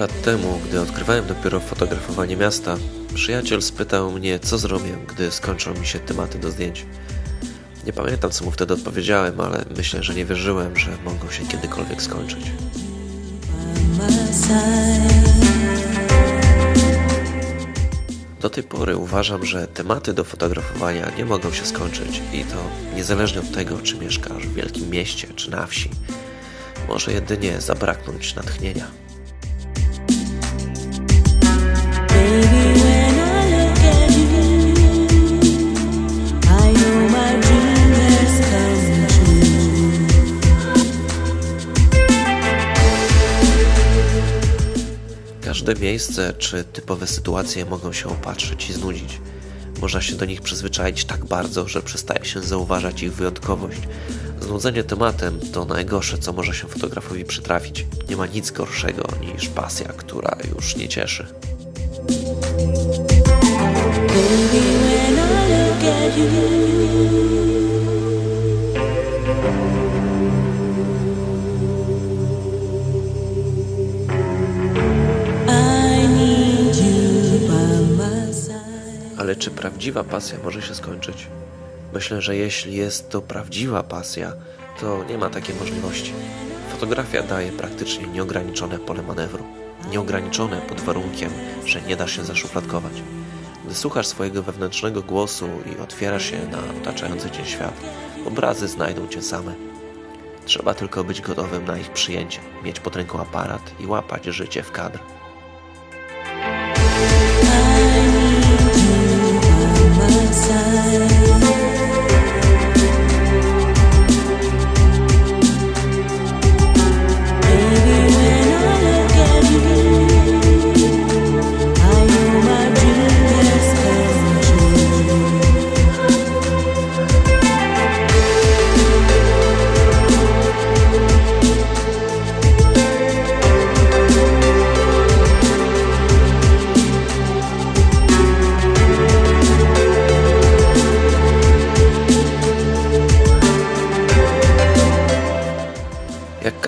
lat temu, gdy odkrywałem dopiero fotografowanie miasta, przyjaciel spytał mnie, co zrobię, gdy skończą mi się tematy do zdjęć. Nie pamiętam, co mu wtedy odpowiedziałem, ale myślę, że nie wierzyłem, że mogą się kiedykolwiek skończyć. Do tej pory uważam, że tematy do fotografowania nie mogą się skończyć i to niezależnie od tego, czy mieszkasz w wielkim mieście czy na wsi. Może jedynie zabraknąć natchnienia. Każde miejsce czy typowe sytuacje mogą się opatrzyć i znudzić. Można się do nich przyzwyczaić tak bardzo, że przestaje się zauważać ich wyjątkowość. Znudzenie tematem to najgorsze, co może się fotografowi przytrafić. Nie ma nic gorszego niż pasja, która już nie cieszy. Ale czy prawdziwa pasja może się skończyć? Myślę, że jeśli jest to prawdziwa pasja, to nie ma takiej możliwości. Fotografia daje praktycznie nieograniczone pole manewru. Nieograniczone pod warunkiem, że nie da się zaszufladkować. Gdy słuchasz swojego wewnętrznego głosu i otwierasz się na otaczający cię świat, obrazy znajdą cię same. Trzeba tylko być gotowym na ich przyjęcie, mieć pod ręką aparat i łapać życie w kadr.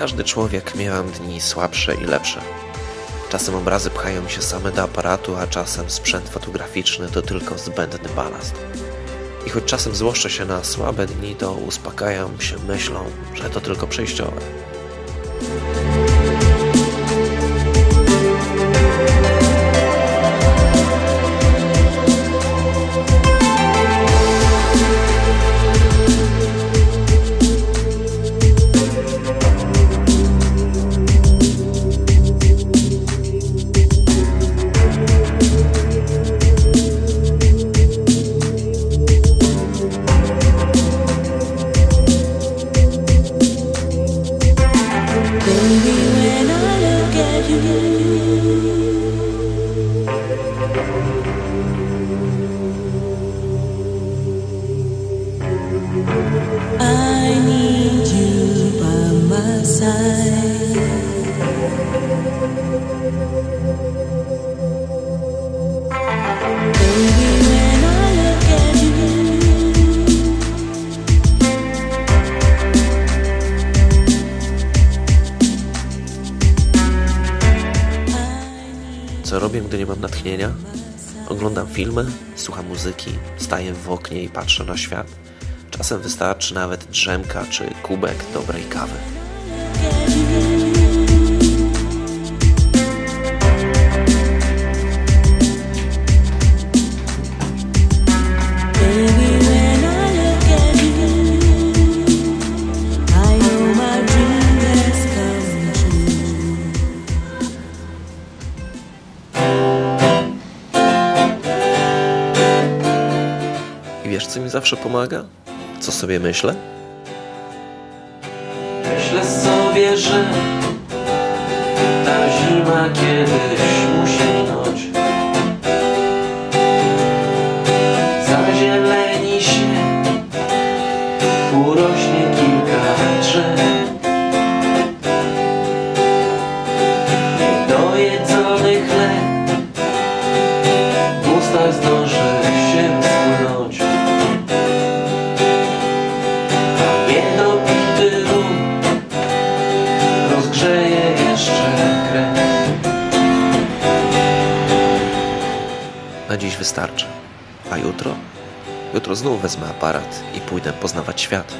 Każdy człowiek miałam dni słabsze i lepsze. Czasem obrazy pchają się same do aparatu, a czasem sprzęt fotograficzny to tylko zbędny balast. I choć czasem złoszczę się na słabe dni, to uspokajam się myślą, że to tylko przejściowe. Co robię, gdy nie mam natchnienia? Oglądam filmy, słucham muzyki, staję w oknie i patrzę na świat. Czasem wystarczy nawet drzemka czy kubek dobrej kawy. Wiesz, co mi zawsze pomaga? Co sobie myślę? Myślę sobie, że ta zima kiedyś musi dziś wystarczy. A jutro? Jutro znów wezmę aparat i pójdę poznawać świat.